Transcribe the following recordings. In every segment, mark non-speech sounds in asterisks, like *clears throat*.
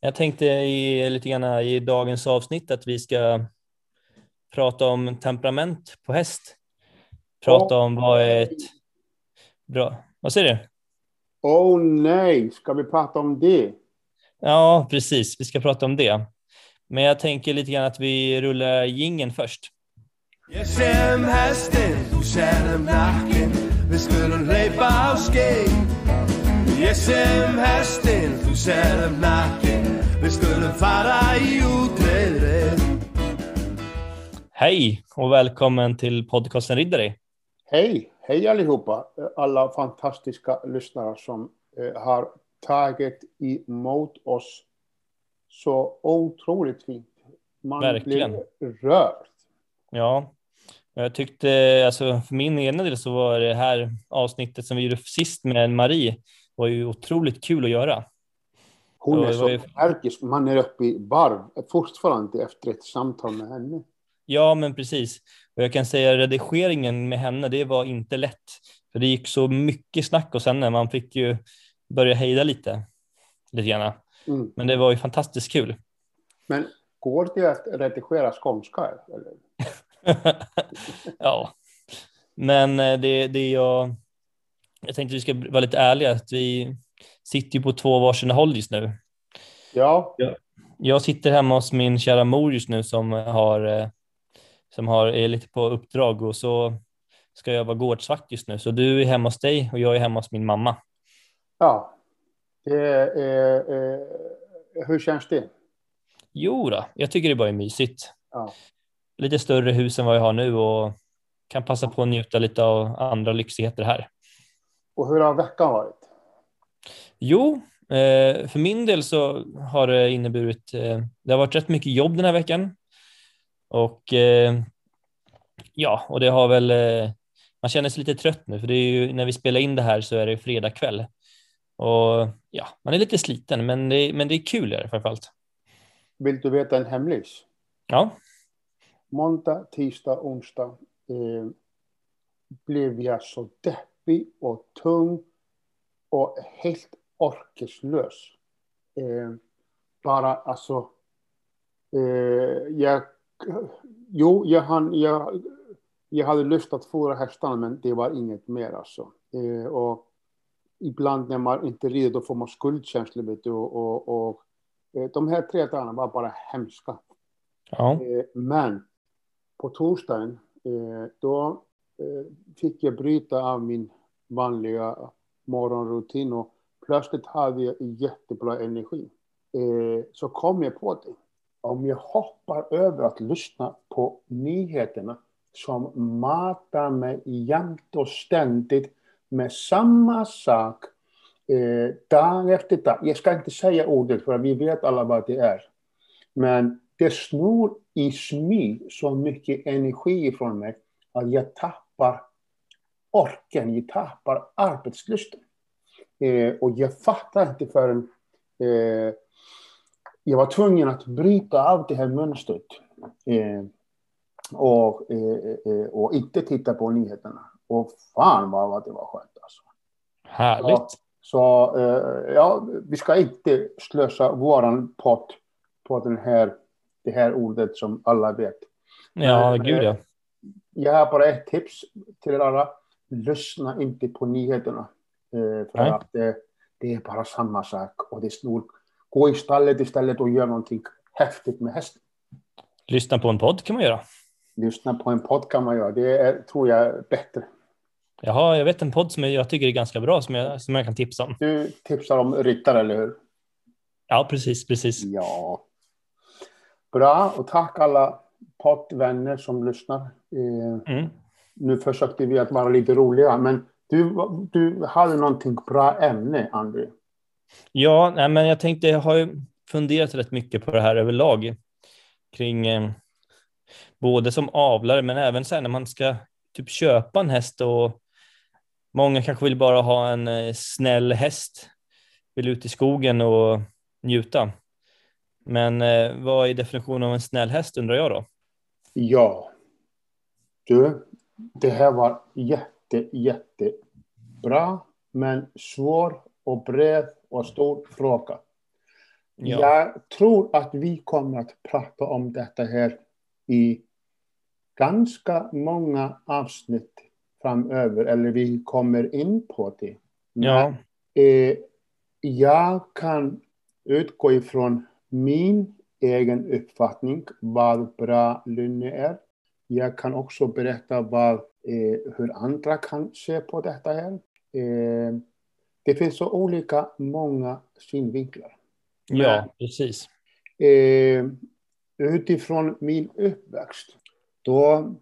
Jag tänkte i, lite grann i dagens avsnitt att vi ska prata om temperament på häst. Prata om vad är ett bra... Vad säger du? Åh oh, nej, ska vi prata om det? Ja, precis. Vi ska prata om det. Men jag tänker lite grann att vi rullar gingen först. Jag ser hästen, du ser nacken Vi skulle löpa av skeg Jag ser hästen, du ser nacken Vi skulle fara i utredre Hej och välkommen till podcasten Riddare. Hej, hej allihopa, alla fantastiska lyssnare som eh, har tagit emot oss så otroligt fint. Man Verkligen. blir rörd. Ja, jag tyckte, alltså för min egen del så var det här avsnittet som vi gjorde sist med Marie var ju otroligt kul att göra. Hon är så energisk, man är uppe i varv fortfarande efter ett samtal med henne. Ja, men precis. Och jag kan säga redigeringen med henne, det var inte lätt. För det gick så mycket snack hos henne, man fick ju börja hejda lite. Lite grann. Mm. Men det var ju fantastiskt kul. Men går det att redigera skånska? *laughs* Ja, men eh, det, det jag, jag tänkte vi ska vara lite ärliga, att vi sitter ju på två varsina håll just nu. Ja. Jag, jag sitter hemma hos min kära mor just nu som har, eh, som har, är lite på uppdrag och så ska jag vara gårdsvakt just nu. Så du är hemma hos dig och jag är hemma hos min mamma. Ja. Det eh, hur känns det? Jo då, jag tycker det bara är mysigt. Ja lite större hus än vad jag har nu och kan passa på att njuta lite av andra lyxigheter här. Och hur har veckan varit? Jo, eh, för min del så har det inneburit, eh, det har varit rätt mycket jobb den här veckan. Och eh, ja, och det har väl, man känner sig lite trött nu för det är ju när vi spelar in det här så är det fredag kväll. Och ja, man är lite sliten men det, men det är kul är det framförallt. Vill du veta en hemlis? Ja måndag, tisdag, onsdag eh, blev jag så deppig och tung och helt orkeslös. Eh, bara alltså, eh, jag, jo, jag, hann, jag, jag hade lust att fora hästarna men det var inget mer alltså. Eh, och ibland när man inte rider då får man skuldkänslor vet du, och, och, och eh, de här tre dagarna var bara hemska. Ja. Eh, men på torsdagen, eh, då fick jag bryta av min vanliga morgonrutin och plötsligt hade jag jättebra energi. Eh, så kom jag på det. Om jag hoppar över att lyssna på nyheterna som matar mig jämt och ständigt med samma sak eh, dag efter dag. Jag ska inte säga ordet för vi vet alla vad det är. Men det snor i smyg så mycket energi från mig att jag tappar orken, jag tappar arbetslusten. Eh, och jag fattar inte förrän eh, jag var tvungen att bryta av det här mönstret. Eh, och, eh, eh, och inte titta på nyheterna. Och fan vad det var skönt alltså. Härligt. Så, så eh, ja, vi ska inte slösa våran pott på den här det här ordet som alla vet. Ja, gud ja. Jag har bara ett tips till er alla. Lyssna inte på nyheterna. Eh, för Nej. att det, det är bara samma sak och det snor. Gå i stallet istället och gör någonting häftigt med hästen. Lyssna på en podd kan man göra. Lyssna på en podd kan man göra. Det är, tror jag är bättre. Jaha, jag vet en podd som jag tycker är ganska bra som jag, som jag kan tipsa om. Du tipsar om ryttare, eller hur? Ja, precis, precis. Ja, Bra, och tack alla poddvänner som lyssnar. Eh, mm. Nu försökte vi att vara lite roliga, men du, du hade någonting bra ämne, André. Ja, nej, men jag tänkte, jag har ju funderat rätt mycket på det här överlag kring eh, både som avlare, men även sen när man ska typ köpa en häst och många kanske vill bara ha en eh, snäll häst, vill ut i skogen och njuta. Men eh, vad är definitionen av en snäll häst undrar jag då? Ja. Du, det här var jätte, jättebra, men svår och bred och stor fråga. Ja. Jag tror att vi kommer att prata om detta här i ganska många avsnitt framöver, eller vi kommer in på det. Ja. eh, jag kan utgå ifrån min egen uppfattning vad bra lynne är. Jag kan också berätta vad, eh, hur andra kan se på detta här. Eh, det finns så olika många synvinklar. Ja, Men, precis. Eh, utifrån min uppväxt, då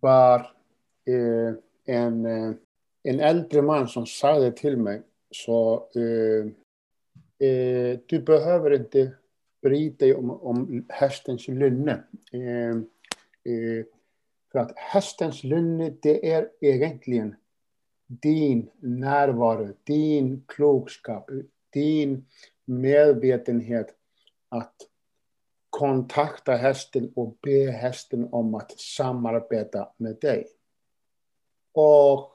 var eh, en, eh, en äldre man som sa till mig, så eh, eh, du behöver inte bry dig om, om hästens lynne. Eh, eh, för att hästens lynne, det är egentligen din närvaro, din klokskap, din medvetenhet att kontakta hästen och be hästen om att samarbeta med dig. Och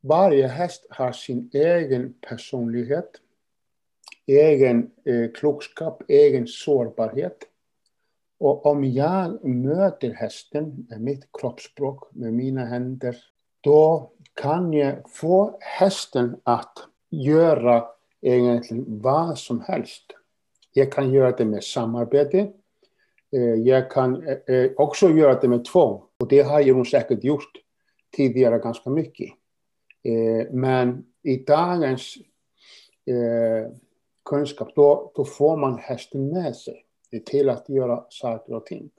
varje häst har sin egen personlighet, egen eh, klokskap, egen sårbarhet. Och om jag möter hästen med mitt kroppsspråk, med mina händer, då kan jag få hästen att göra egentligen vad som helst. Jag kan göra det med samarbete. Eh, jag kan eh, eh, också göra det med tvång. Och det har jag säkert gjort tidigare ganska mycket. Men i dagens kunskap, då, då får man hästen med sig till att göra saker och ting.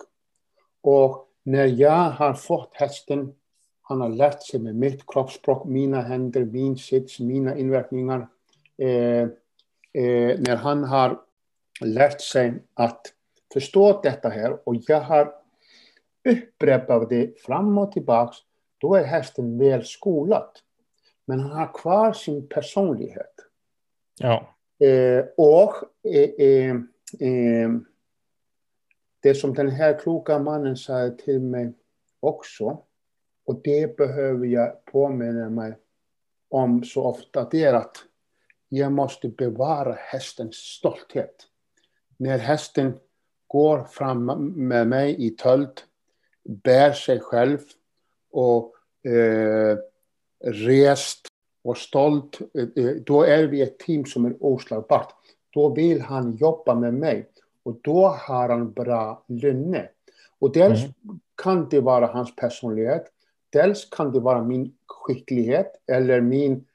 Och när jag har fått hästen, han har lärt sig med mitt kroppsspråk, mina händer, min sits, mina inverkningar. Eh, eh, när han har lärt sig att förstå detta här och jag har upprepat det fram och tillbaks, då är hästen väl skolad. Men han har kvar sin personlighet. Ja. Eh, och eh, eh, eh, det som den här kloka mannen sa till mig också, och det behöver jag påminna mig om så ofta, det är att jag måste bevara hästens stolthet. När hästen går fram med mig i tölt, bär sig själv och eh, rest och stolt, eh, eh då är vi ett team som är oslagbart. Då vill han jobba med mig och då har han bra lynne. Och dels mm. kan det vara hans personlighet, dels kan det vara min skicklighet eller min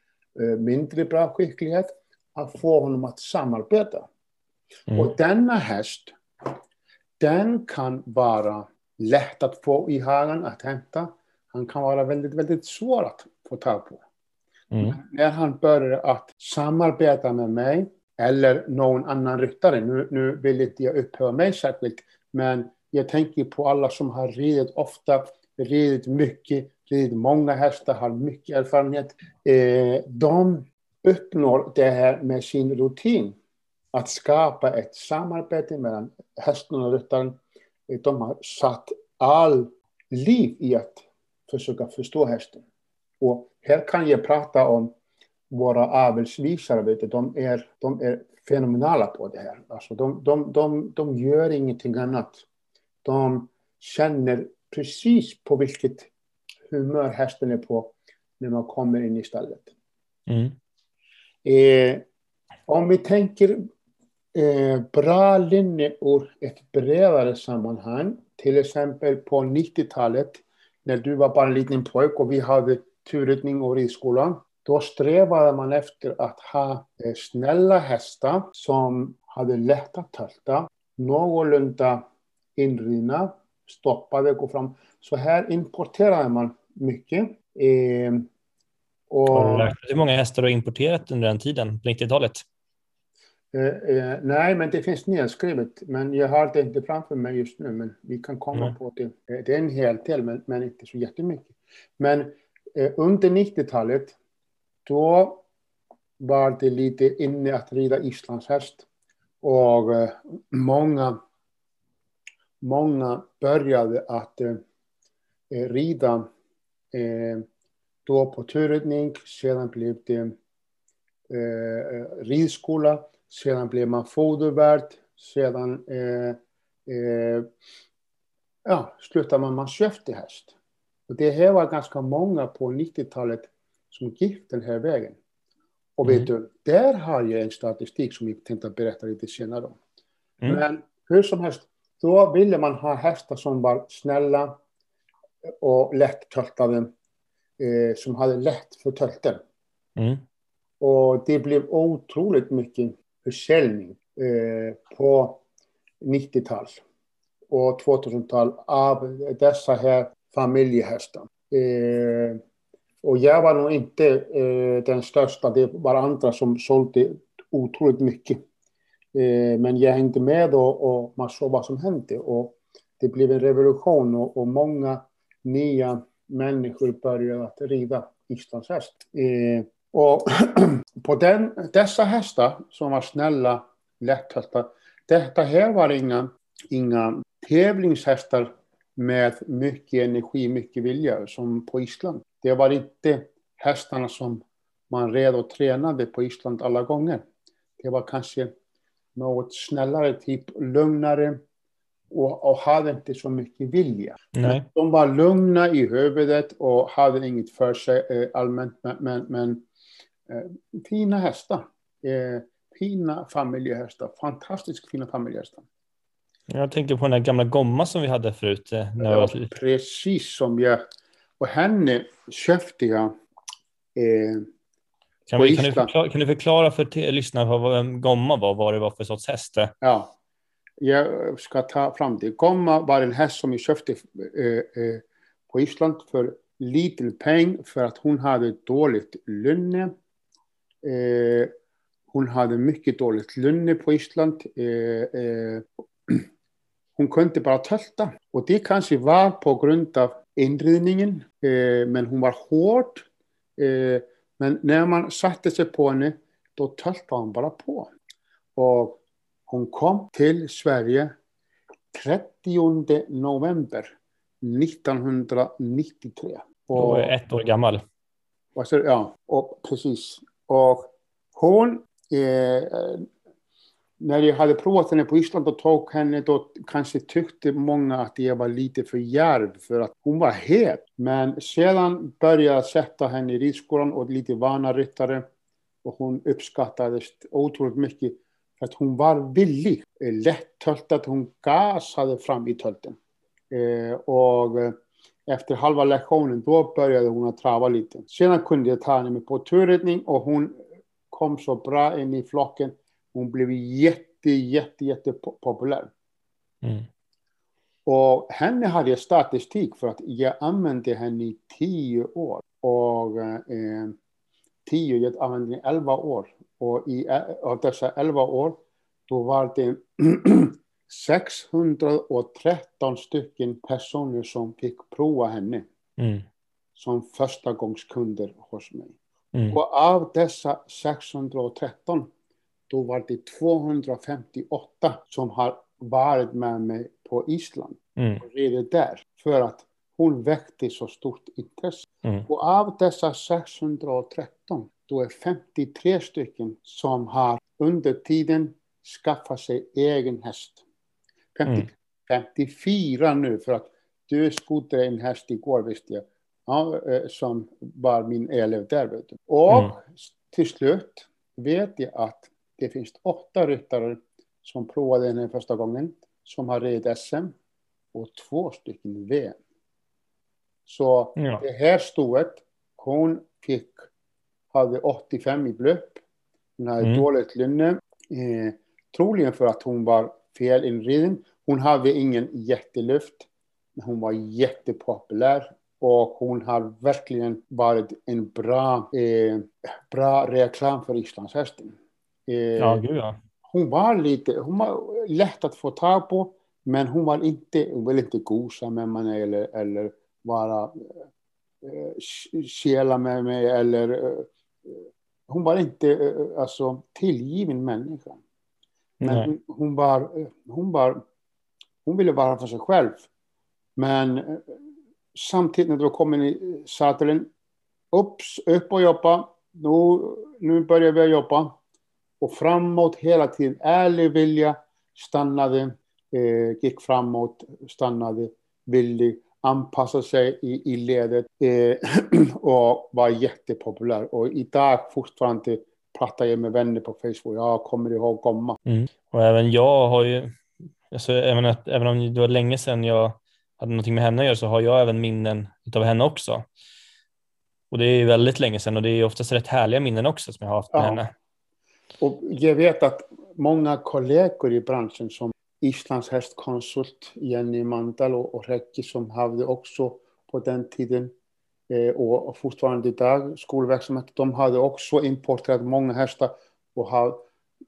eh, mindre bra skicklighet att få honom att samarbeta. Mm. Och denna häst, den kan vara lätt att få i hagen, att hämta. Han kan vara väldigt, väldigt svår att få tag på. Mm. När han börjar att samarbeta med mig eller någon annan ryttare, nu, nu vill inte jag upphöra mig särskilt, men jag tänker på alla som har ridit ofta, ridit mycket, ridit många hästar, har mycket erfarenhet. Eh, de uppnår det här med sin rutin. Att skapa ett samarbete mellan hästen och ryttaren. Eh, de har satt all liv i att försöka förstå hästen. Och här kan jag prata om våra avelsvisare, de, är, de är fenomenala på det här. Alltså de, de, de, de gör ingenting annat. De känner precis på vilket humör hästen är på när man kommer in i stallet. Mm. Eh, om vi tänker eh, bra linje ur ett bredare sammanhang, till exempel på 90-talet när du var bara en liten pojke och vi hade turridning och ridskolan. Då strävade man efter att ha eh, snälla hästar som hade lätt att tälta, någorlunda inridna, stoppade, gå fram. Så här importerade man mycket. Eh, och, har du hur många hästar du har importerat under den tiden, på 90-talet? Eh, eh, nej, men det finns nedskrivet. Men jag har det inte framför mig just nu, men vi kan komma mm. på det. Eh, det är en hel del, men, men inte så jättemycket. Men eh, under 90-talet, då var det lite inne att rida islandshäst. Och eh, många, många började att eh, eh rida eh, då på turridning, sedan blev det eh, eh, ridskola, Sedan blev man fodervärd. Sedan eh, eh, ja, slutade man man köpte häst. Och det här var ganska många på 90-talet som gick den här vägen. Och vet mm. du, där har jag en statistik som jag tänkte berätta lite senare om. Mm. Men hur som helst, då ville man ha hästar som var snälla och lättöltade, eh, som hade lätt för tölten. Mm. Och det blev otroligt mycket försäljning eh, på 90-tal och 2000-tal av dessa här familjehästar. Eh, och jag var nog inte eh, den största, det var andra som sålde otroligt mycket. Eh, men jag hängde med och, och man såg vad som hände. Och det blev en revolution och, och många nya människor började att rida islandshäst. Eh, och *clears throat* på den, dessa hästar som var snälla, lätthästar, detta här var inga, inga tävlingshästar med mycket energi, mycket vilja som på Island. Det var inte hästarna som man red och tränade på Island alla gånger. Det var kanske något snällare, typ lugnare och, och hade inte så mycket vilja. Nej. De var lugna i huvudet och hade inget för sig eh, allmänt, men, men, men eh, fina hästar. Eh, fina familjehästar, fantastiskt fina familjehästar. Jag tänker på den där gamla Gomma som vi hade förut. Eh, när ja, var... Precis som jag. Och henne köpte jag eh, kan, vi, kan, du förklara, kan, du förklara, för lyssnarna vad en Gomma var, vad det var för sorts häst? Ja, jag ska ta fram det. Gomma var en häst som jag köpte eh, eh, på Island för liten peng för att hon hade dåligt lynne. Eh, hon hade mycket dåligt lynne på Island. Eh, eh, hon kunde bara tölta. Och det kanske var på grund av inredningen, eh, men hon var hård. Eh, men när man satte sig på henne, då töltade hon bara på. Och hon kom till Sverige 30 november 1993. Och, då är ett år gammal. Ja, och precis. Och hon eh, när jag hade provat henne på Island och tog henne då kanske tyckte många att jag var lite för djärv för att hon var het. Men sedan började jag sätta henne i ridskolan och lite vana ryttare och hon uppskattades otroligt mycket för att hon var villig, eh, lättöltad, hon gasade fram i tölten. Eh, och eh, efter halva lektionen då började hon att trava lite. Sedan kunde jag ta henne på turridning och hon kom så bra in i flocken hon blev jätte, jätte, jätte populär. Mm. Och henne hade jag statistik för att jag använde henne i tio år. Och eh, tio, jag använde henne i elva år. Och i, av dessa elva år, då var det *clears throat* 613 stycken personer som fick prova henne. Mm. Som första gångs kunder hos mig. Mm. Och av dessa 613 då var det 258 som har varit med mig på Island mm. och ridit där. För att hon väckte så stort intresse. Mm. Och av dessa 613, då är 53 stycken som har under tiden skaffat sig egen häst. 50, mm. 54 nu, för att du skodde en häst igår visste jag. Ja, eh, som var min elev där. Vet du. Och mm. till slut vet jag att det finns åtta ryttare som provade henne första gången, som har ridit SM och två stycken VM. Så ja. det här stoet, hon fick, hade 85 i blöpp, hon hade mm. dåligt lynne, eh, troligen för att hon var fel inriden. Hon hade ingen jätteluft, men hon var jättepopulär och hon har verkligen varit en bra, eh, bra reklam för islandshästen. Eh, ja, gud ja. Hon var lite, hon var lätt att få tag på, men hon var inte, hon ville inte gosa med mig eller, eller vara eh, kela med mig eller eh, hon var inte eh, alltså tillgiven människa. Men hon, hon, var, hon var, hon ville vara för sig själv. Men eh, samtidigt när du kom in i sadeln, upp, upp och jobba, nu, nu börjar vi jobba. Och framåt hela tiden. Ärlig vilja, stannade, eh, gick framåt, stannade, villig, anpassa sig i, i ledet eh, *clears throat* och var jättepopulär. Och idag fortfarande pratar jag med vänner på Facebook. Jag kommer ihåg Gomma. Mm. Och även jag har ju, alltså, även, att, även om det var länge sedan jag hade någonting med henne att göra så har jag även minnen av henne också. Och det är väldigt länge sedan och det är oftast rätt härliga minnen också som jag har haft med ja. henne. Och jag vet att många kollegor i branschen som Islands hästkonsult, Jenny Mandal och, och Rekki som hade också på den tiden eh, och, och fortfarande idag skolverksamhet, de hade också importerat många hästar och har,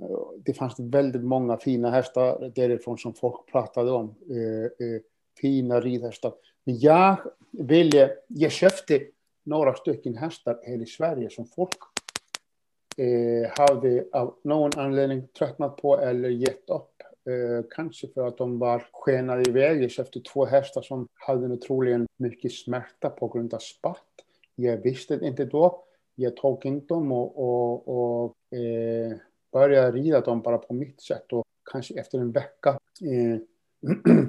eh, det fanns väldigt många fina hästar därifrån som folk pratade om. Eh, eh, fina ridhästar. Men jag ville, jag köpte några stycken hästar här i Sverige som folk eh, hade av någon anledning tröttnat på eller gett upp. Eh, kanske för att de var skenade iväg. Jag köpte två hästar som hade troligen mycket smärta på grund av spatt. Jag visste inte då. Jag tog inte dem och, och, och eh, började rida dem bara på mitt sätt. Och kanske efter en vecka eh, *clears throat*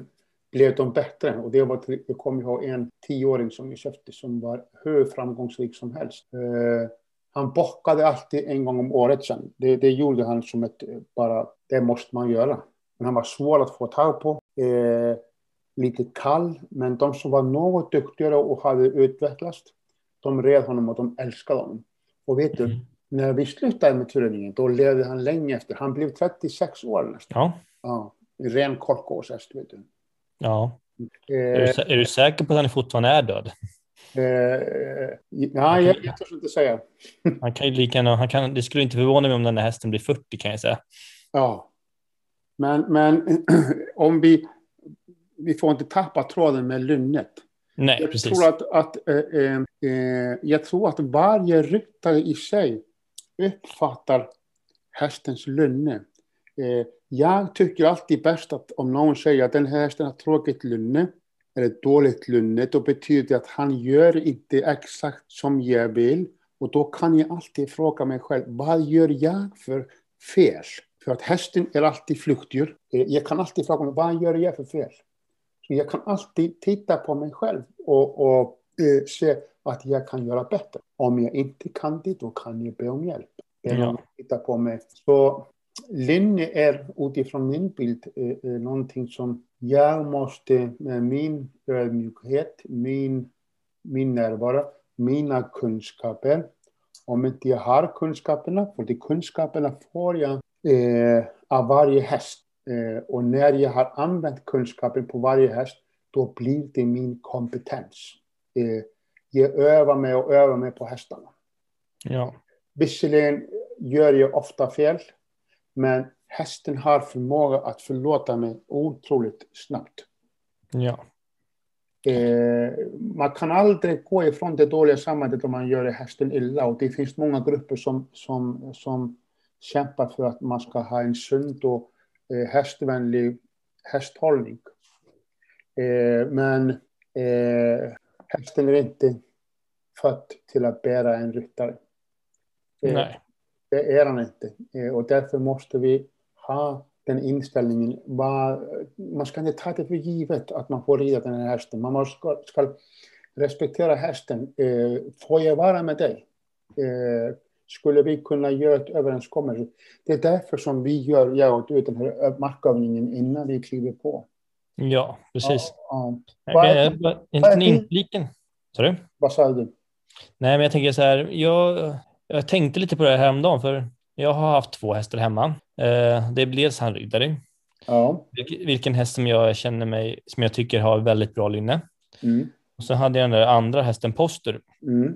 blev de bättre. Och det var, jag kommer ihåg en tioåring som jag köpte som var hur framgångsrik som helst. Eh, han bockade alltid en gång om året sen. Det, det gjorde han som ett, bara, det måste man göra. Men han var svår att få tag på. Eh, lite kall, men de som var något duktigare och hade utvecklats, de red honom och de älskade honom. Och vet mm. du, när vi slutade med tureringen, då levde han länge efter. Han blev 36 år nästan. Ja. ja ren korkåshäst, vet du. Ja. Eh, är, du, är, du, säker på att han fortfarande är död? Eh, nej, jag, jag törs inte säga. *laughs* han kan ju lika han kan, det skulle inte förvåna mig om den här hästen blir 40 kan jag säga. Ja, men, men *clears throat* om vi, vi får inte tappa tråden med lynnet. Nej, jag precis. Tror att, att, eh, eh, eh, jag tror att varje ryttare i sig uppfattar hästens lynne. Eh, jag tycker alltid bäst att om någon säger att den här hästen har tråkigt lynne eller dåligt lynne, då betyder det att han gör inte exakt som jag vill. Och då kan jag alltid fråga mig själv, vad gör jag för fel? För att hästen är alltid flyktdjur. Eh, jag kan alltid fråga mig, vad gör jag för fel? Så jag kan alltid titta på mig själv och, och äh, se att jag kan göra bättre. Om jag inte kan det, då kan jag be om hjälp. Ja. Titta på mig. Så linje är utifrån min bild äh, någonting som jag måste med min ödmjukhet, min, min närvaro, mina kunskaper. Om inte jag har kunskaperna, för de kunskaperna får jag eh, av varje häst. Eh, och när jag har använt kunskapen på varje häst, då blir det min kompetens. Eh, jag övar mig och övar mig på hästarna. Ja. Visserligen gör jag ofta fel, men hästen har förmåga att förlåta mig otroligt snabbt. Ja. Eh, man kan aldrig gå ifrån det dåliga samarbetet om man gör hästen illa. Och det finns många grupper som, som, som kämpar för att man ska ha en sund och eh, hästvänlig hästhållning. Eh, men eh, hästen är inte född till att bära en ryttare. Eh, Nej. Det är han inte. Eh, och därför måste vi ha den inställningen. Man ska inte ta det för givet att man får rida den här hästen. Man ska, ska respektera hästen. Eh, får jag vara med dig? skulle vi kunna göra ett överenskommelse. Det är därför som vi gör, jag och du, den här markövningen innan vi kliver på. Ja, precis. Ja, ja. En liten infliken. Sorry? Vad sa du? Nej, men jag tänker så här, jag, jag tänkte lite på det här häromdagen, för jag har haft två hästar hemma. Eh, det är dels han Riddare. Ja. Vilken häst som jag känner mig, som jag tycker har väldigt bra linne. Mm. Och så hade jag den där andra hästen Poster. Mm.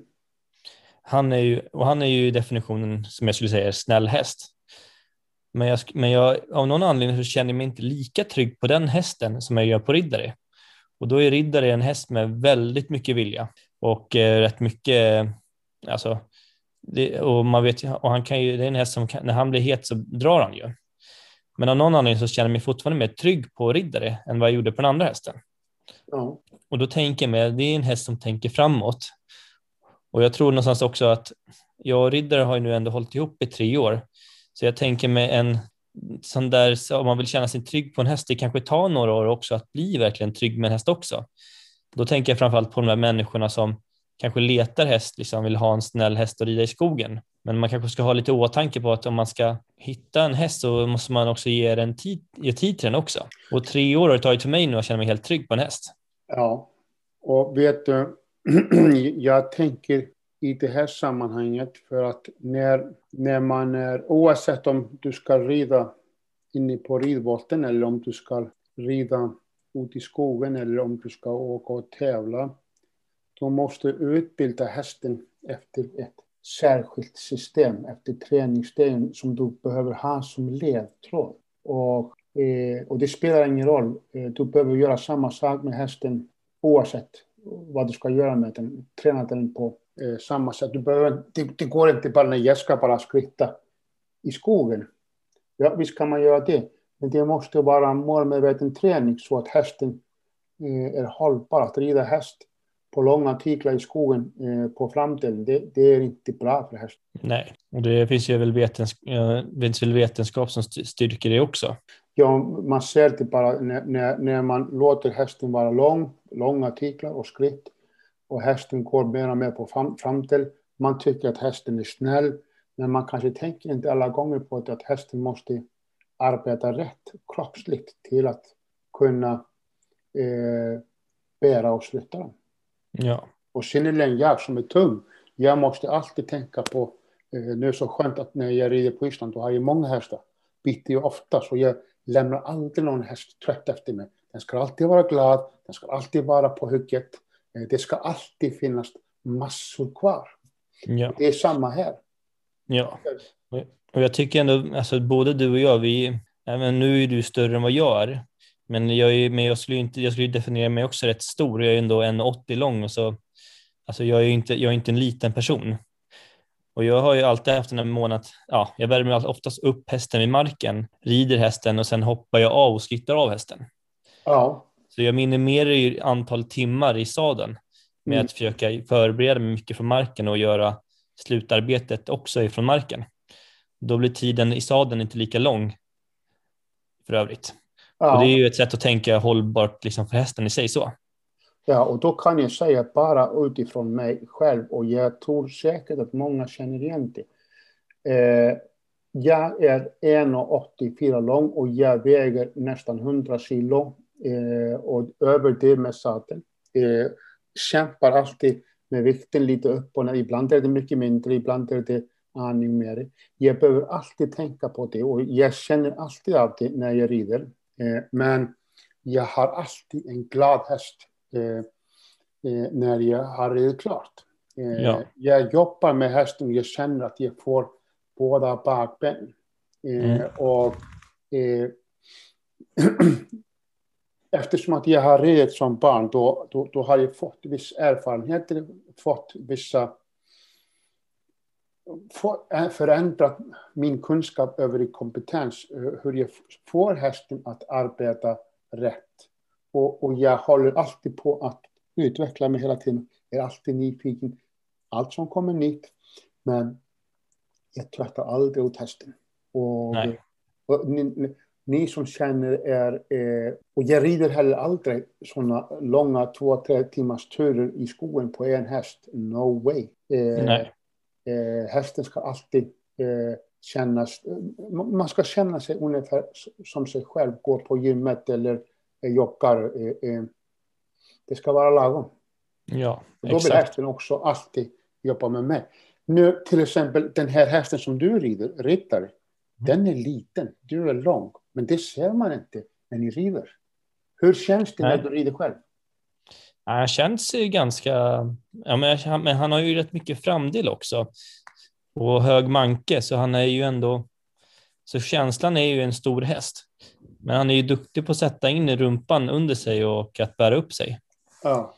Han är ju, och han är ju definitionen som jag skulle säga är snäll häst. Men jag, men jag, av någon anledning så känner jag mig inte lika trygg på den hästen som jag gör på Riddare. Och då är Riddare en häst med väldigt mycket vilja och eh, rätt mycket, alltså, det, och man vet och han kan ju, det är en häst som kan, när han blir het så drar han ju. Men av någon anledning så känner jag mig fortfarande mer trygg på Riddare än vad jag gjorde på den andra hästen. Ja. Och då tänker jag mig, det är en häst som tänker framåt. Och jag tror någonstans också att jag och Riddare har ju nu ändå hållit ihop i tre år. Så jag tänker med en sån där, så om man vill känna sig trygg på en häst, det kanske tar några år också att bli verkligen trygg med en häst också. Då tänker jag framförallt på de här människorna som kanske letar häst, liksom vill ha en snäll häst att rida i skogen. Men man kanske ska ha lite åtanke på att om man ska hitta en häst så måste man också ge, den tid, ge tid till den också. Och tre år har det tagit för mig nu att känna mig helt trygg på en häst. Ja, och vet du, *clears throat* jag tänker i det här sammanhanget för att när, när man är, oavsett om du ska rida inne på ridbåten eller om du ska rida ut i skogen eller om du ska åka och tävla, då måste utbilda hästen efter ett särskilt system, efter träningsstegen som du behöver ha som ledtråd. Och, eh, och det spelar ingen roll, eh, du behöver göra samma sak med hästen oavsett vad du ska göra med den, träna den på eh, samma sätt. Du behöver, det, det, går inte bara när jag ska bara skritta i skogen. Ja, visst kan man göra det, men det måste vara målmedveten träning så att hästen eh, är hållbar. Att rida häst på långa artiklar i skogen eh, på framtiden, det, det, är inte bra för hästen. Nej, och det finns ju väl vetenskap, finns väl vetenskap som styrker det också. Ja, man ser det bara när, när, när man låter hästen vara lång, långa artiklar och skritt och hästen går mer och mer på fram, framtill. Man tycker att hästen är snäll, men man kanske tänker inte alla gånger på att hästen måste arbeta rätt kroppsligt till att kunna eh, bära och sluta den. Ja. Och synnerligen jag som är tung, jag måste alltid tänka på, eh, nu är det så skönt att när jag rider på Island, då har jag många hästar, biter ju ofta, så jag lämnar aldrig någon häst trött efter mig. Den ska alltid vara glad, den ska alltid vara på hugget, eh, det ska alltid finnas massor kvar. Ja. Det är samma här. Ja, och jag tycker ändå, alltså både du och jag, vi, även nu är du större än vad jag är, men jag, är, men jag skulle inte, jag skulle definiera mig också rätt stor. Jag är ändå 1,80 lång och så, alltså jag är inte, jag är inte en liten person. Och jag har ju alltid haft den här månaden ja, jag värmer oftast upp hästen vid marken, rider hästen och sen hoppar jag av och skrittar av hästen. Ja. Så jag minimerar ju antal timmar i sadeln med mm. att försöka förbereda mig mycket från marken och göra slutarbetet också ifrån marken. Då blir tiden i sadeln inte lika lång för övrigt. Ja. Och det är ju ett sätt att tänka hållbart liksom för hästen i sig så. Ja, och då kan jag säga bara utifrån mig själv och jag tror säkert att många känner igen det. Eh, jag är 1,84 lång och jag väger nästan 100 kilo eh, och över det med sadeln. Eh, kämpar alltid med vikten lite upp och ner. Ibland är det mycket mindre, ibland är det aning mer. Jag behöver alltid tänka på det och jag känner alltid av det när jag rider. Eh, men jag har alltid en glad häst eh, eh, när jag har ridit klart. Ja. Jag jobbar med hästen jag känner att jag får båda bakben. Mm. Och *clears throat* eftersom att jag har ridit som barn, då, då, då, har jag fått viss erfarenhet, fått vissa förändrat min kunskap över kompetens, hur jag får hästen att arbeta rätt. Och, och jag håller alltid på att utveckla mig hela tiden, är alltid nyfiken. Allt som kommer nytt, men jag tröttar aldrig ut hästen. Och, och ni, ni, som känner er, eh, och jag rider heller aldrig sådana långa två, tre timmars turer i skogen på en häst. No way. Eh, Nej. Eh, hästen ska alltid eh, kännas, man ska känna sig ungefär som sig själv, går på gymmet eller joggar. Eh, eh, det ska vara lagom. Ja, Då vill hästen också alltid jobba med mig. Nu till exempel den här hästen som du rider, rittare, mm. den är liten, du är lång, men det ser man inte när ni rider. Hur känns det Nej. när du rider själv? Han känns ganska, ja, men, men han har ju rätt mycket framdel också och hög manke, så han är ju ändå, så känslan är ju en stor häst. Men han är ju duktig på att sätta in rumpan under sig och att bära upp sig. Ja,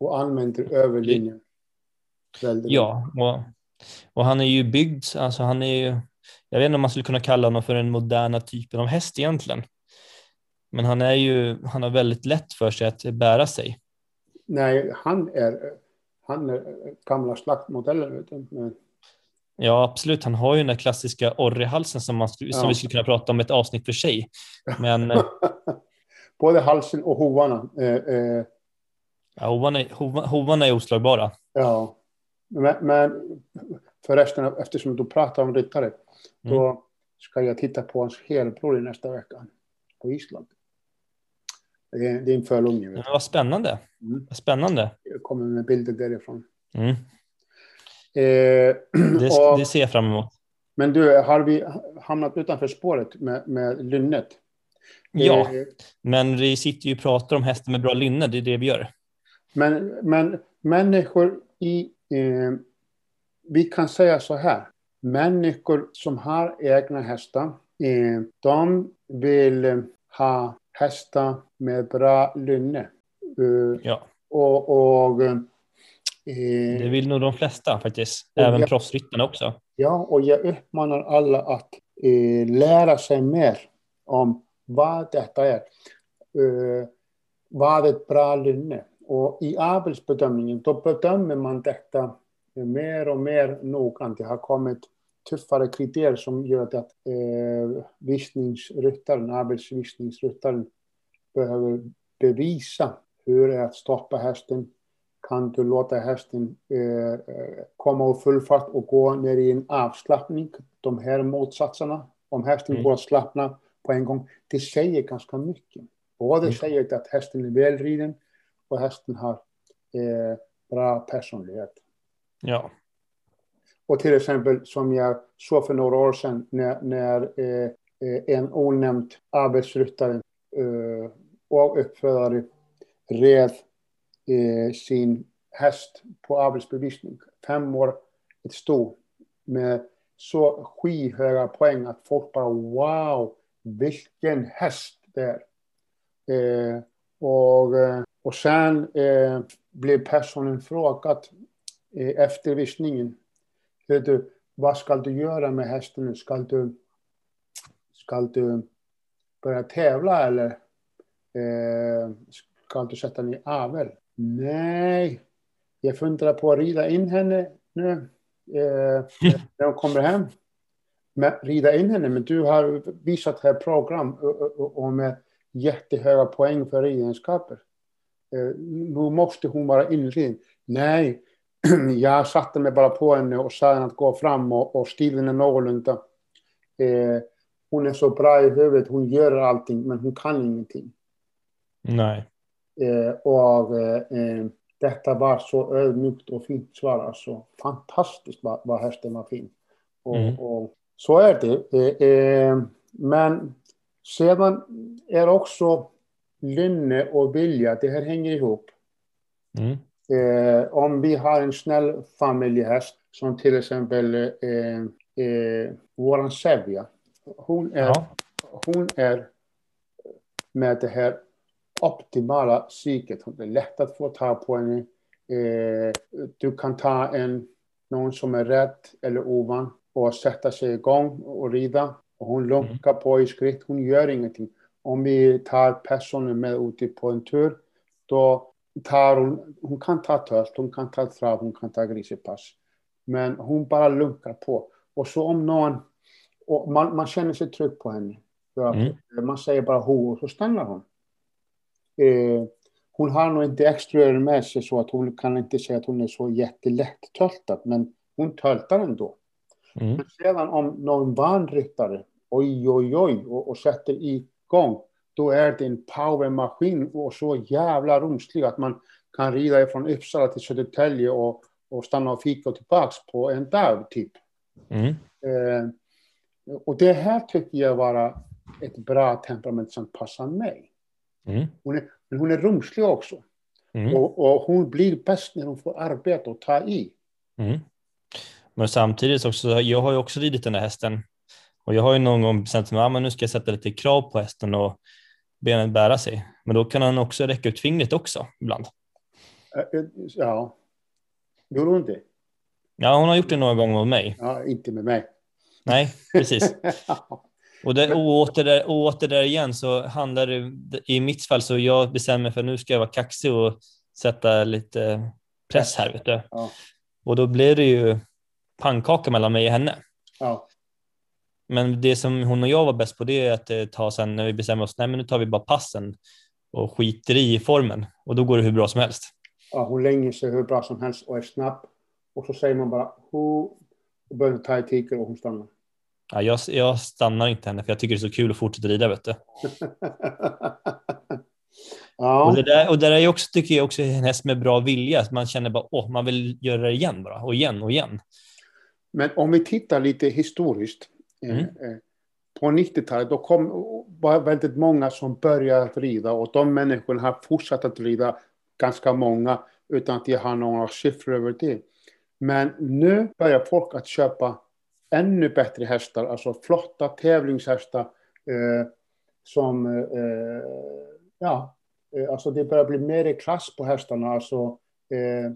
och använder överlinjen. Ja, och, och han är ju byggd, alltså han är ju, jag vet inte om man skulle kunna kalla honom för den moderna typen av häst egentligen. Men han är ju, han har väldigt lätt för sig att bära sig. Nej, han är, han är gamla slaktmodeller. Men Ja, absolut. Han har ju den där klassiska orrehalsen som, man, som Ja. vi skulle kunna prata om ett avsnitt för sig. Men eh, *laughs* Både halsen och hovarna. Eh, eh, ja, hovarna, är- hova- hovarna är oslagbara. ja. Men, men förresten, eftersom du pratar om ryttare, då ska jag titta på hans helbror i nästa vecka på Island. Det är, en fölunge. Men vad spännande. Mm. Vad spännande. Jag kommer med bilder därifrån. Mm. Eh, *clears throat* Det, och- det ser jag fram emot. Men du, har vi hamnat utanför spåret med, med lynnet? Ja, Eh, men vi sitter ju och pratar om hästar med bra lynne. Det är det vi gör. Men, men människor i... Eh, vi kan säga så här. Människor som har egna hästar, eh, de vill ha hästar med bra lynne. Eh, Ja, och och eh, det vill nog de flesta faktiskt. Även jag- proffsryttarna också. Ja, och jag uppmanar alla att eh, lära sig mer om vad detta är. Eh, vad är ett bra lynne? Och i avelsbedömningen, då bedömer man detta mer och mer noggrant. Det har kommit tuffare kriterier som gör att eh, visningsryttaren, avelsvisningsryttaren behöver bevisa hur det är att stoppa hästen. Kan du låta hästen eh, komma och full fart och gå ner i en avslappning? De här motsatserna. Om hästen Mm. går att slappna på en gång. Det säger ganska mycket. Både Mm. säger att hästen är välriden och hästen har eh, bra personlighet. Ja, och till exempel som jag såg för några år sedan när, när eh, en onämnd arbetsryttare eh, och uppfödare red eh, sin häst på arbetsbevisning. Fem år, ett sto med så skyhöga poäng att folk bara wow, vilken häst det är. Eh, och, eh, och sen eh, blev personen frågad eh, efter visningen Vet du, vad ska du göra med hästen nu? Ska du, ska du börja tävla eller eh, ska du sätta den i avel? Nej, jag funderar på att rida in henne nu eh, när hon kommer hem. Men, rida in henne, men du har visat här program och, och, och med jättehöga poäng för ridenskaper. Eh, nu måste hon vara inriden. Nej, *clears throat* jag satte mig bara på henne och sa henne att gå fram och, och stilen är någorlunda. Eh, hon är så bra i huvudet, hon gör allting men hon kan ingenting. nej. Eh, och eh, eh, detta var så ödmjukt och fint svar. Alltså, fantastiskt vad, vad hästen var fin. Och, Mm. och så är det. Eh, eh, men sedan är också lynne och vilja, det här hänger ihop. Mm. Eh, om vi har en snäll familjehäst som till exempel eh, eh, våran Sevja. Hon är, Ja. hon är med det här optimala psyket. Hon är lätt att få tag på henne. Eh, du kan ta en, någon som är rädd eller ovan och sätta sig igång och rida. Och hon lunkar på i skritt. Hon gör ingenting. Om vi tar personen med ut på en tur, då tar hon, hon kan ta tölt, hon kan ta trav, hon kan ta grisepass. Men hon bara lunkar på. Och så om någon, man, man känner sig trygg på henne. Mm. Man säger bara ho och så stannar hon. Eh, hon har nog inte extra med sig så att hon kan inte säga att hon är så jättelätt töltad, men hon töltar ändå. Mm. Men sedan om någon vanryttare, oj oj oj, och, och sätter igång, då är det en powermaskin och så jävla rumslig att man kan rida från Uppsala till Södertälje och, och stanna och fika och tillbaks på en dag typ. Mm. Eh, och det här tycker jag var ett bra temperament som passar mig. Mm. Hon är, men hon är rumslig också. Mm. Och, och hon blir bäst när hon får arbeta och ta i. Mm. Men samtidigt också, jag har ju också ridit den där hästen och jag har ju någon gång bestämt mig, men nu ska jag sätta lite krav på hästen och benen bära sig. Men då kan han också räcka ut fingret också ibland. Eh, eh, Ja. Gjorde hon det? Ja, hon har gjort det några gånger med mig. Ja, inte med mig. Nej, precis. *laughs* Och, det, och, åter där, och åter där igen så handlar det, i mitt fall så jag bestämmer mig för att nu ska jag vara kaxig och sätta lite press här, vet du. Ja. Och då blir det ju pannkaka mellan mig och henne. Ja. Men det som hon och jag var bäst på det är att eh, ta sen när vi bestämmer oss, nej men nu tar vi bara passen och skiter i formen och då går det hur bra som helst. ja, hon länger sig hur bra som helst och är snabb. Och så säger man bara who och börjar ta i tiker och hon stannar. Ja, jag, jag stannar inte henne för jag tycker det är så kul att fortsätta rida. Vet du. *laughs* ja, Och, det där, och det där är också, tycker jag också en häst med bra vilja. Man känner bara, åh, man vill göra det igen bara och igen och igen. men om vi tittar lite historiskt. Mm. Eh, eh, på 90-talet då kom var väldigt många som började att rida och de människorna har fortsatt att rida ganska många utan att jag har några siffror över det. Men nu börjar folk att köpa ännu bättre hästar, alltså flotta tävlingshästar eh, som, eh, ja, eh, alltså det börjar bli mer i klass på hästarna, alltså eh,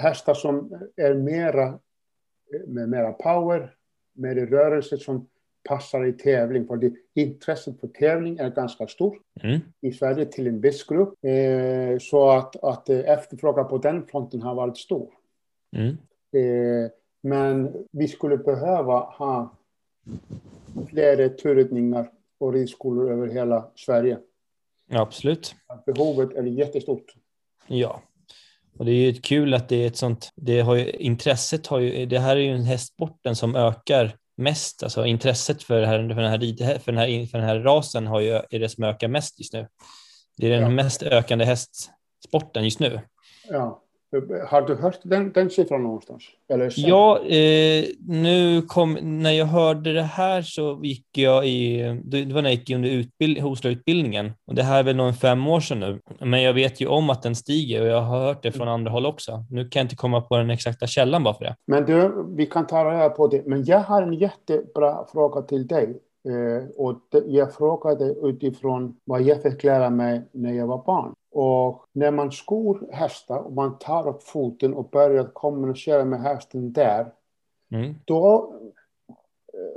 hästar som är mera, med mera power, mer i rörelse som passar i tävling, för det, intresset för tävling är ganska stort Mm. i Sverige till en viss grupp, eh, så att, att eh, efterfrågan på den fronten har varit stor. Mm. Eh, men vi skulle behöva ha fler turridningar och ridskolor över hela Sverige. Absolut. Behovet är jättestort. Ja, och det är ju kul att det är ett sånt. Det har ju, intresset har ju. Det här är ju en hästsporten som ökar mest. Alltså intresset för, här, för, den, här, för, den, här, för den här rasen har ju, är det som ökar mest just nu. Det är den Ja. mest ökande hästsporten just nu. Ja. Har du hört den, den siffran någonstans? Eller? Ja, eh, nu kom, när jag hörde det här så gick jag i, det var när jag gick under utbild, Hosla-utbildningen och det här är väl nog fem år sedan nu. Men jag vet ju om att den stiger och jag har hört det från andra håll också. Nu kan jag inte komma på den exakta källan bara för det. Men du, vi kan ta reda på det. Men jag har en jättebra fråga till dig. Eh, och jag frågade utifrån vad jag fick lära mig när jag var barn. Och när man skor hästar och man tar upp foten och börjar kommunicera med hästen där, Mm. då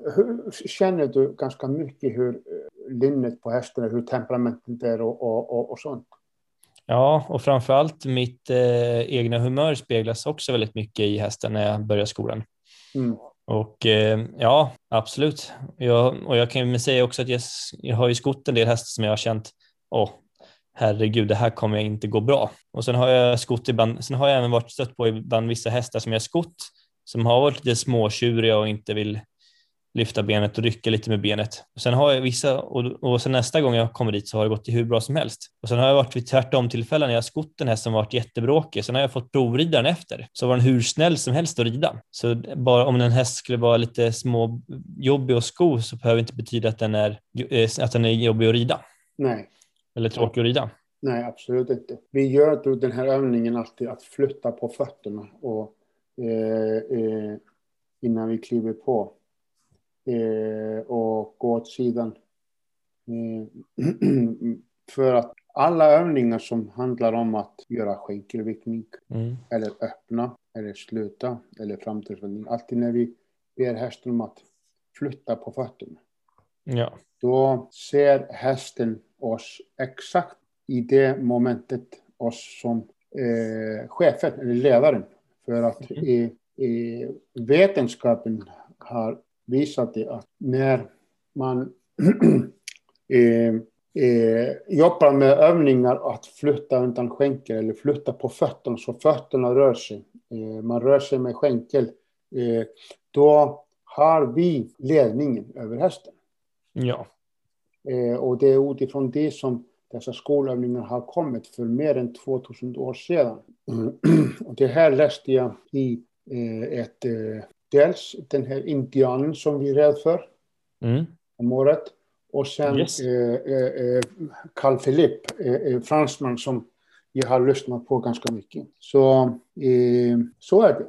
eh, känner du ganska mycket hur eh, linnet på hästen är, hur temperamentet är och, och, och, och sånt. Ja, och framför allt mitt eh, egna humör speglas också väldigt mycket i hästen när jag börjar skolan. Mm. Och eh, ja, absolut. Jag, och jag kan ju säga också att jag, jag har ju skott en del hästar som jag har känt, åh, herregud, det här kommer jag inte gå bra. Och sen har jag skott ibland, sen har jag även varit stött på ibland vissa hästar som jag skott som har varit lite småtjuriga och inte vill lyfta benet och rycka lite med benet. Och sen har jag vissa, och, och sen nästa gång jag kommer dit så har det gått hur bra som helst. Och sen har jag varit vid tvärtom tillfällen när jag har skott en häst som varit jättebråkig. Sen har jag fått provrida den efter. Så var den hur snäll som helst att rida. Så bara om en häst skulle vara lite små jobbig att sko så behöver det inte betyda att den är, eh, att den är jobbig att rida. Nej. Eller tråkig att rida. Nej, absolut inte. Vi gör då den här övningen alltid att flytta på fötterna och, eh, eh, innan vi kliver på och gå åt sidan. Eh, *clears throat* för att alla övningar som handlar om att göra skänkelvickning Mm. eller öppna eller sluta eller framtidsvändning. Alltid när vi ber hästen om att flytta på fötterna Ja. då ser hästen oss exakt i det momentet oss som eh, chefen eller ledaren. För att Mm. i, i vetenskapen har visat det att när man *clears throat* eh, eh, jobbar med övningar att flytta undan skänkel eller flytta på fötterna så fötterna rör sig. Eh, man rör sig med skänkel. Eh, då har vi ledningen över hästen. Ja. Eh, och det är utifrån det som dessa skolövningar har kommit för mer än 2000 år sedan. *clears throat* Och det här läste jag i ett, dels den här indianen som vi är rädd för Mm. om året och sen Yes. eh, eh, eh, Carl Philippe, eh, eh, fransman som jag har lyssnat på ganska mycket. Så, eh, så är det.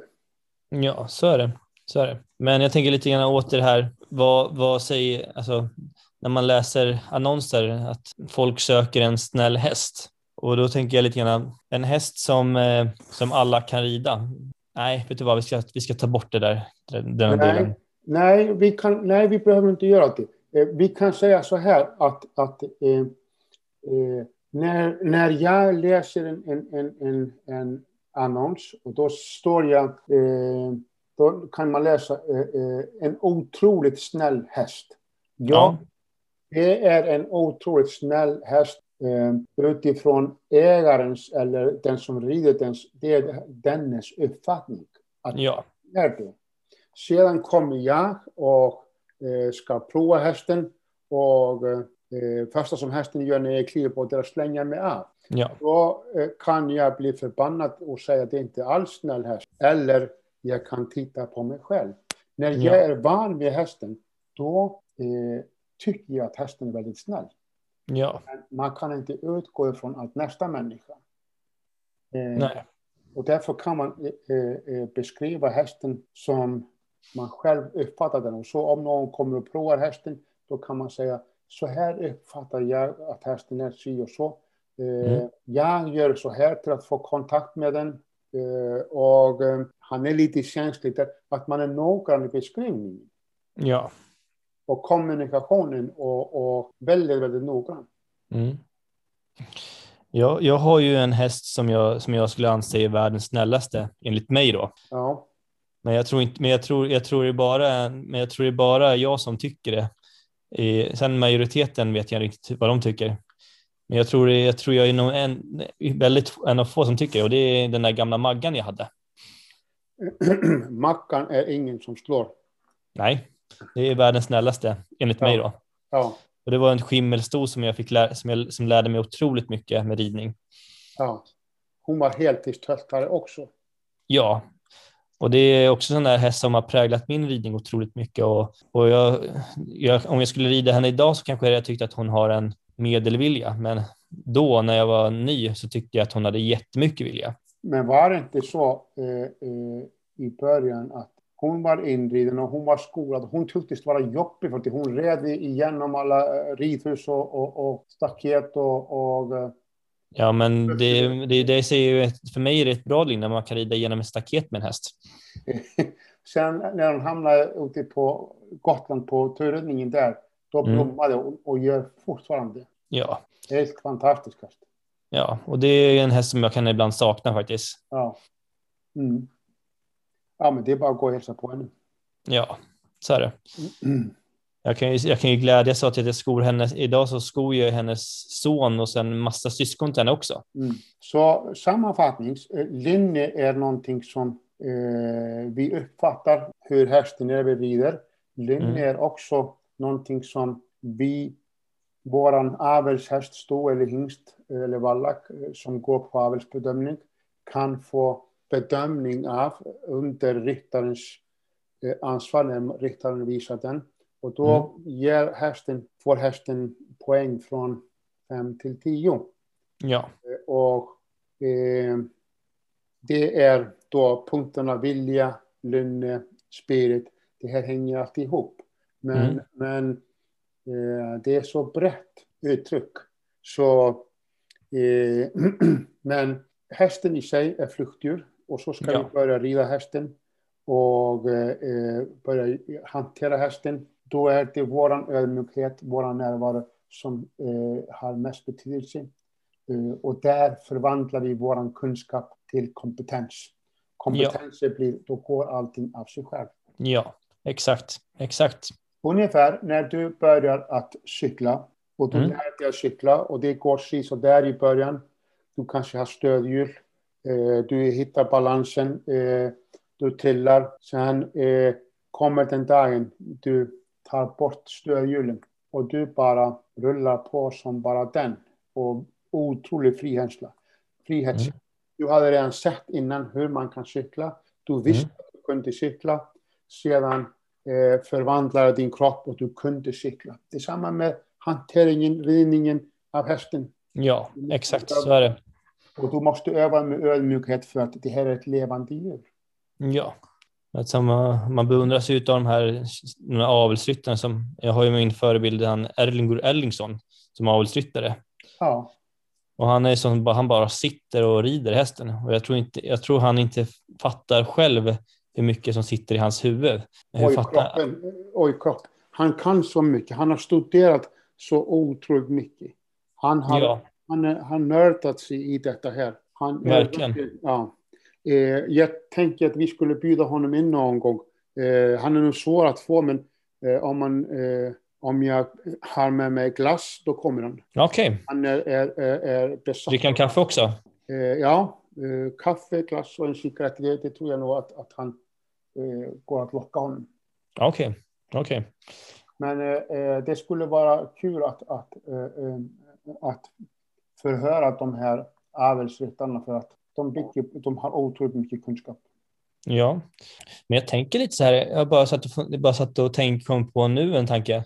Ja, så är det. Så är det. Men jag tänker lite grann åter här. Vad, vad säger, alltså, när man läser annonser att folk söker en snäll häst. Och då tänker jag lite grann, en häst som, som alla kan rida. Nej, vet du vad, vi ska, vi ska ta bort det där, den, den Nej. delen. Nej, vi kan, nej, vi behöver inte göra det. Eh, vi kan säga så här att, att eh, eh, när, när jag läser en, en, en, en, annons och då står jag eh, då kan man läsa eh, eh, en otroligt snäll häst. Ja, Ja. det är en otroligt snäll häst utifrån ägarens eller den som rider dens, det är dennes uppfattning. Att Ja. är det. Sedan kommer jag och eh, ska prova hästen och eh, första som hästen gör när jag kliver på det är att slänga mig av. Ja. Då eh, kan jag bli förbannad och säga att det inte alls är snäll häst. Eller jag kan titta på mig själv. När Ja. jag är van vid hästen, då eh, tycker jag att hästen är väldigt snäll. Ja. Man kan inte utgå ifrån att nästa människa. Eh, Nej. och därför kan man eh, eh, beskriva hästen som man själv uppfattar den. Och så om någon kommer och provar hästen, då kan man säga så här uppfattar jag att hästen är si och så. Eh, Mm. Jag gör så här till att få kontakt med den. Eh, och eh, han är lite känslig där, att man är noggrann i beskrivningen Ja. Och kommunikationen och, och väldigt, väldigt noggrann. Mm. Ja, jag har ju en häst som jag, som jag skulle anse är världens snällaste, enligt mig då. Ja. Men jag tror inte, men jag tror, jag tror det bara, men jag tror det bara jag som tycker det. Eh, sen majoriteten vet jag inte riktigt vad de tycker. Men jag tror, jag tror jag är nog en, väldigt en av få som tycker det och det är den där gamla Maggan jag hade. *clears throat* Mackan är ingen som slår. Nej, det är världens snällaste enligt Ja. mig då. Ja, Och det var en skimmelsto som jag fick lära, som, jag, som lärde mig otroligt mycket med ridning. ja. Hon var heltidstöltare också. Ja, och det är också sån där häst som har präglat min ridning otroligt mycket. Och, och jag, jag, om jag skulle rida henne idag så kanske jag tyckte att hon har en medelvilja, men då när jag var ny så tyckte jag att hon hade jättemycket vilja. Men var det inte så eh, eh, i början att hon var inriden och hon var skolad. Hon tycktes vara jobbig för att hon red igenom alla eh, ridhus och, och, och staket och, och eh, Ja, men det, det, det säger ju, för mig är det ett bra liv när man kan rida genom ett staket med en häst. *laughs* sen när hon hamnade ute på Gotland på turridningen där, då Mm. blommade och, och gör fortfarande. Ja, Helt fantastiskt. häst. ja, och det är en häst som jag kan ibland sakna faktiskt. Ja. Mm. Ja, men det är bara att gå och hälsa på henne. Ja, så är det. Mm. *clears throat* Jag kan ju, jag kan ju glädjas åt att jag skor hennes, idag så skor jag hennes son och sen massa syskon till henne också. Mm. Så sammanfattnings, eh, linje är någonting som eh, vi uppfattar hur hästen är vi rider. Linje Mm. är också någonting som vi, våran avelshäst, sto eller hingst eller vallack eh, som går på avelsbedömning kan få bedömning av under ryttarens eh, ansvar när ryttaren visar den. Och då ger hästen, får hästen poäng från 5 till 10. Ja, Och eh, det är då punkterna vilja, lynne, spirit. Det här hänger alltid ihop. Men, Mm. men eh, det är så brett uttryck. Så, eh, *clears throat* men hästen i sig är fluktdjur. Och så ska Ja. vi börja rida hästen och eh, börja hantera hästen. Då är det våran ödmjukhet, våran närvaro som eh, har mest betydelse. Eh, och där förvandlar vi våran kunskap till kompetens. Kompetenser blir, då går allting av sig själv. ja, exakt, exakt. Ungefär när du börjar att cykla och du Mm. lär dig att cykla och det går så där i början. Du kanske har stödhjul, eh, du hittar balansen, eh, du trillar. Sen eh, kommer den dagen du tar bort stödhjulen och du bara rullar på som bara den. Och otrolig frikänsla. Frihet. Mm. Du hade redan sett innan hur man kan cykla. Du visste Mm. att du kunde cykla. Sedan eh, förvandlade din kropp och du kunde cykla. Det är samma med hanteringen, ridningen av hästen. Ja, exakt så är det. Och du måste öva med ödmjukhet för att det här är ett levande djur. Ja, alltså man, man beundras ju av de här, de här avelsryttarna som, jag har ju min förebild, han Erlingur Erlingsson som avelsryttare. Ja, Och han är som, han bara sitter och rider hästen. Och jag tror, inte, jag tror han inte fattar själv hur mycket som sitter i hans huvud. Hur oj, fattar, kroppen, oj kropp. Han kan så mycket. Han har studerat så otroligt mycket. Han har ja, han, är- han nördat sig i detta här. Han Verkligen. Ja. Eh, jag tänker att vi skulle bjuda honom in någon gång. Eh, han är nog svår att få, men eh, om, man, eh, om jag har med mig glass, då kommer han. Okej. Han är, är, är, är besatt. Dricker han kaffe också? Eh, ja, eh, kaffe, glass och en cigarett, det, det tror jag nog att, att han går att locka honom. Okej. Okej. Men eh, eh, det skulle vara kul att, att, att förhöra de här avelsryttarna för att de, bygger, de har otroligt mycket kunskap. Ja, men jag tänker lite så här, jag bara satt och, bara satt och tänkte, kom på nu en tanke.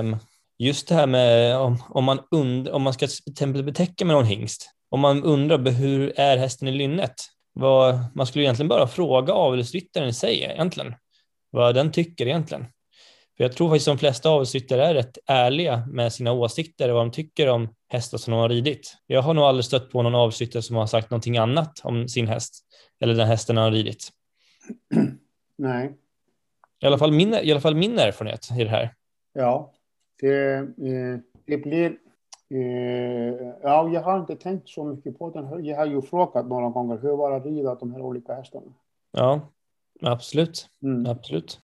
Um, just det här med om, om, man und, om man ska till exempel betäcka med någon hingst, om man undrar hur är hästen i lynnet? Vad, man skulle egentligen bara fråga avelsryttaren i sig egentligen, vad den tycker egentligen. För jag tror faktiskt de flesta avelsryttare är rätt ärliga med sina åsikter och vad de tycker om hästar som de har ridit. Jag har nog aldrig stött på någon avelsryttare som har sagt någonting annat om sin häst eller den hästen han har ridit. *clears throat* Nej, I alla fall min, i alla fall min erfarenhet i det här. ja, det, eh, det blir... Eh, ja, jag har inte tänkt så mycket på den. Jag har ju frågat några gånger hur var det att rida de här olika hästarna. Ja, absolut. Mm. Absolut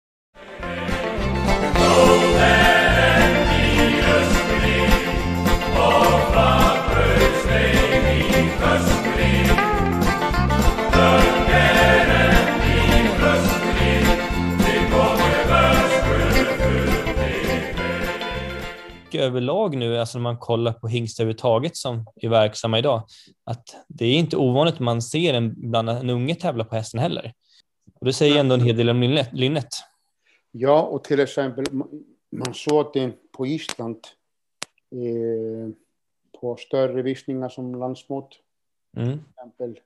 överlag nu, alltså när man kollar på hingstar överhuvudtaget som är verksamma idag, att det är inte ovanligt att man ser en, bland en unge tävla på hästen heller. Och det säger ändå en hel del om linnet. linnet. Ja, och till exempel man- såg det på Island eh, på större visningar som landsmått. Mm. Till exempel,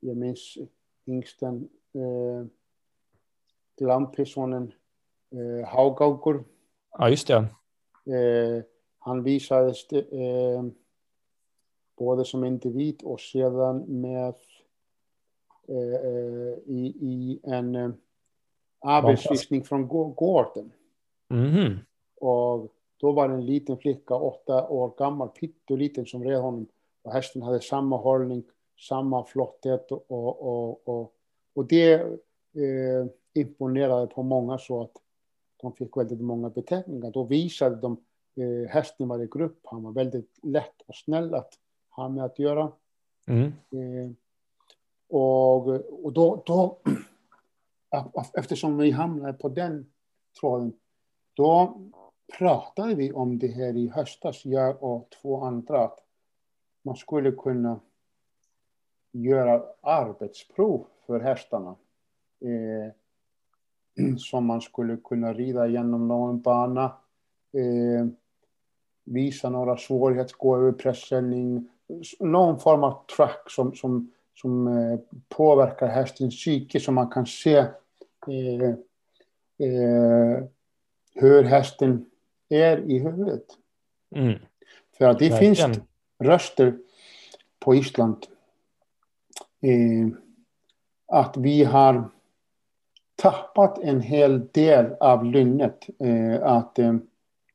jag minns yngsten eh, Glampissonen eh, Haugaugur. Ja, just det. Eh, han visades det, eh, både som individ och sedan med eh, eh, i, i en avelsvisning från gå- gården. Mhm. Och då var det en liten flicka, åtta år gammal, pytteliten, som red honom. Och hästen hade samma hållning, samma flotthet och, och, och, och det eh, imponerade på många så att de fick väldigt många beteckningar. Då visade de eh, hästen var i grupp, han var väldigt lätt och snäll att ha med att göra. Mm. Eh, och och då, då, eftersom vi hamnade på den tråden, då pratade vi om det här i höstas, jag och två andra, att man skulle kunna göra arbetsprov för hästarna. Eh, *clears throat* som man skulle kunna rida genom någon bana, eh, visa några svårigheter, gå över pressändning, någon form av track som, som, som eh, påverkar hästens psyke så man kan se eh, eh, hur hästen är i huvudet. Mm. För att det Verkligen. finns röster på Island eh, att vi har tappat en hel del av lynnet. Eh, att, eh,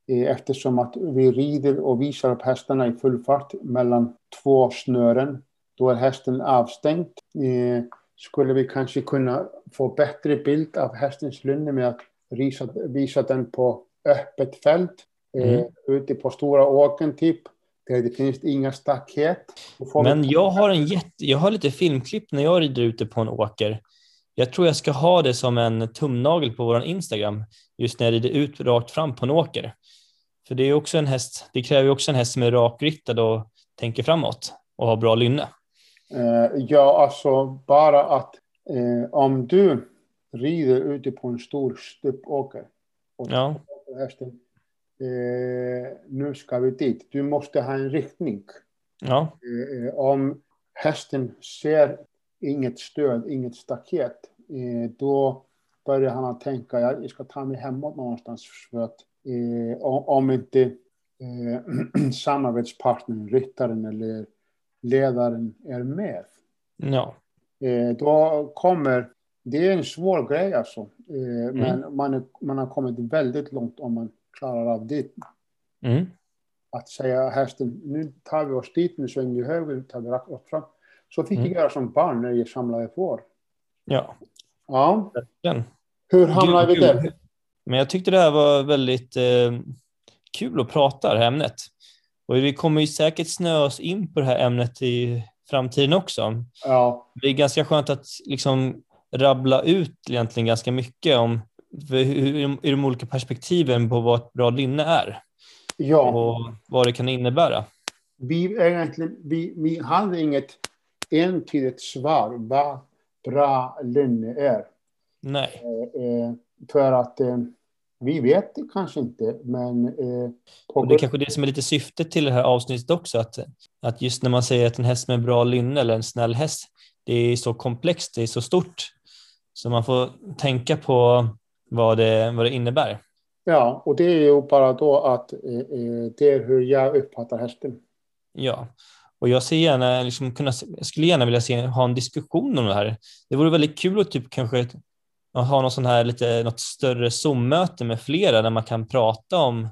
eftersom att vi rider och visar upp hästarna i full fart mellan två snören, då är hästen avstängd. Eh, skulle vi kanske kunna få bättre bild av hästens lynne med att visa, visa den på öppet fält, eh, Mm. ute på stora åkern typ, där det finns inga staket. Men jag har, en jätte, jag har lite filmklipp när jag rider ute på en åker. Jag tror jag ska ha det som en tumnagel på vår Instagram, just när jag rider ut rakt fram på en åker. För det är också en häst, det kräver också en häst som är rakriktad och tänker framåt och har bra lynne. Eh, ja, alltså bara att eh, om du rider ute på en stor stupåker och Ja, hästen, eh, nu ska vi dit. Du måste ha en riktning. ja, om hästen ser inget stöd, inget staket, då börjar han att tänka, "Ja, jag ska ta mig hemåt någonstans för att om om inte eh, *clears throat* samarbetspartnern, ryttaren eller ledaren är med, ja, eh, då kommer, det är en svår grej alltså, eh, men man, är, man har kommit väldigt långt om man klarar av det. mm. Att säga hästen, nu tar vi oss dit, nu svänger vi höger, nu tar vi rakt fram. Så fick Mm. jag göra som barn när jag samlade får. Ja, Ja, verkligen. hur hamnade vi där? Men jag tyckte det här var väldigt eh, kul att prata det här ämnet. Och vi kommer ju säkert snöa oss in på det här ämnet i framtiden också. Ja, Det är ganska skönt att liksom rabbla ut egentligen ganska mycket om hur, hur de olika perspektiven på vad ett bra linne är ja. och vad det kan innebära. Vi, egentligen, vi, vi hade inget entydigt svar vad bra linne är. Nej, Eh, eh, för att eh, vi vet det kanske inte, men eh, och det är kanske det som är lite syftet till det här avsnittet också, att, att just när man säger att en häst med bra linne eller en snäll häst, det är så komplext, det är så stort, så man får tänka på vad det, vad det innebär. Ja, och det är ju bara då att eh, eh, det är hur jag uppfattar hästen. Ja, och jag ser gärna, liksom kunna, skulle gärna vilja se, ha en diskussion om det här. Det vore väldigt kul att typ kanske ha någon sån här lite, något större Zoom-möte med flera där man kan prata om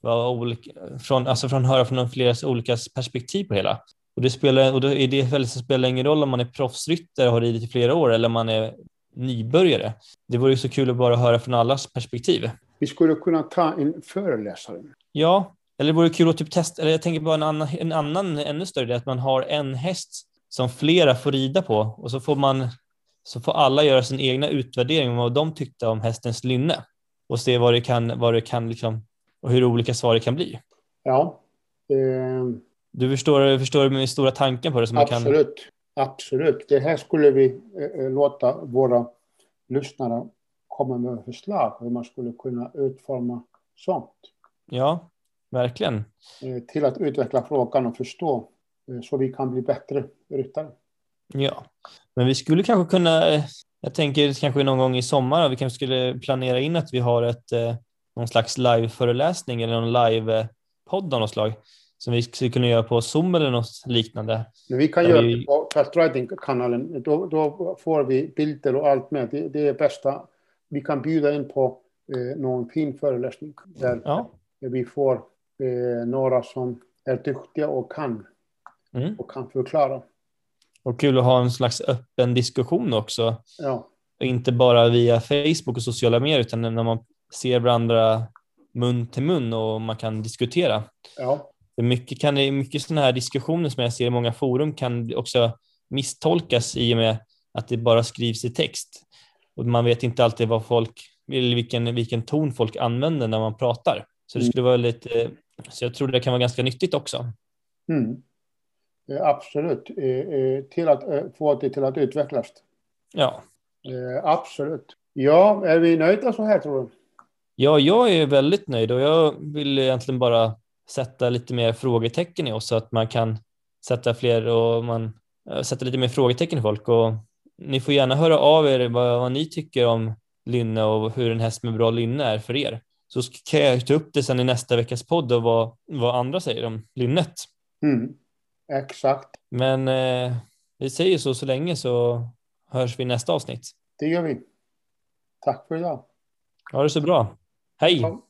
vad olika, från, alltså från höra från flera olika perspektiv på hela. Och det spelar, och då är det väl, spelar ingen roll om man är proffsryttare och har ridit i flera år eller om man är nybörjare. Det vore ju så kul att bara höra från allas perspektiv. Vi skulle kunna ta en föreläsare. Ja, eller det vore kul att typ testa, eller jag tänker bara en annan, en annan ännu större idé, att man har en häst som flera får rida på och så får man så får alla göra sin egna utvärdering om vad de tyckte om hästens lynne och se vad det kan, vad det kan liksom, och hur olika svar det kan bli. Ja, eh, Du förstår, förstår min stora tanken på det som man kan... absolut. Absolut. Det här skulle vi eh, låta våra lyssnare komma med förslag hur man skulle kunna utforma sånt. Ja, verkligen. Eh, till att utveckla frågan och förstå eh, så vi kan bli bättre ryttare. Ja, men vi skulle kanske kunna, eh, jag tänker kanske någon gång i sommar, vi kanske skulle planera in att vi har ett, eh, någon slags liveföreläsning eller någon live-podd av något slag som vi skulle kunna göra på Zoom eller något liknande. Men vi kan göra vi- det på Fast Riding-kanalen. Då, då får vi bilder och allt med. Det, det är bästa. Vi kan bjuda in på eh, någon fin föreläsning där Ja, vi får eh, några som är duktiga och kan mm. och kan förklara. Och kul att ha en slags öppen diskussion också. Ja, Och inte bara via Facebook och sociala medier utan när man ser varandra mun till mun och man kan diskutera. ja, Det är mycket, kan mycket sådana här diskussioner som jag ser i många forum kan också misstolkas i och med att det bara skrivs i text. Och man vet inte alltid vad folk, eller vilken, vilken ton folk använder när man pratar. Så det Mm. skulle vara lite, så jag tror det kan vara ganska nyttigt också. mm. Eh, absolut. Eh, eh, till att få det till att utvecklas. Ja. Absolut. Ja, är vi nöjda så här tror du? ja, jag är väldigt nöjd och jag vill egentligen bara sätta lite mer frågetecken i oss så att man kan sätta fler och man sätter lite mer frågetecken i folk och ni får gärna höra av er vad, vad ni tycker om lynne och hur en häst med bra lynne är för er. Så kan jag ta upp det sen i nästa veckas podd och vad, vad andra säger om lynnet. Mm. Exakt. Men eh, vi säger så så länge så hörs vi i nästa avsnitt. Det gör vi. Tack för idag. Ha det så bra. Hej! Ja.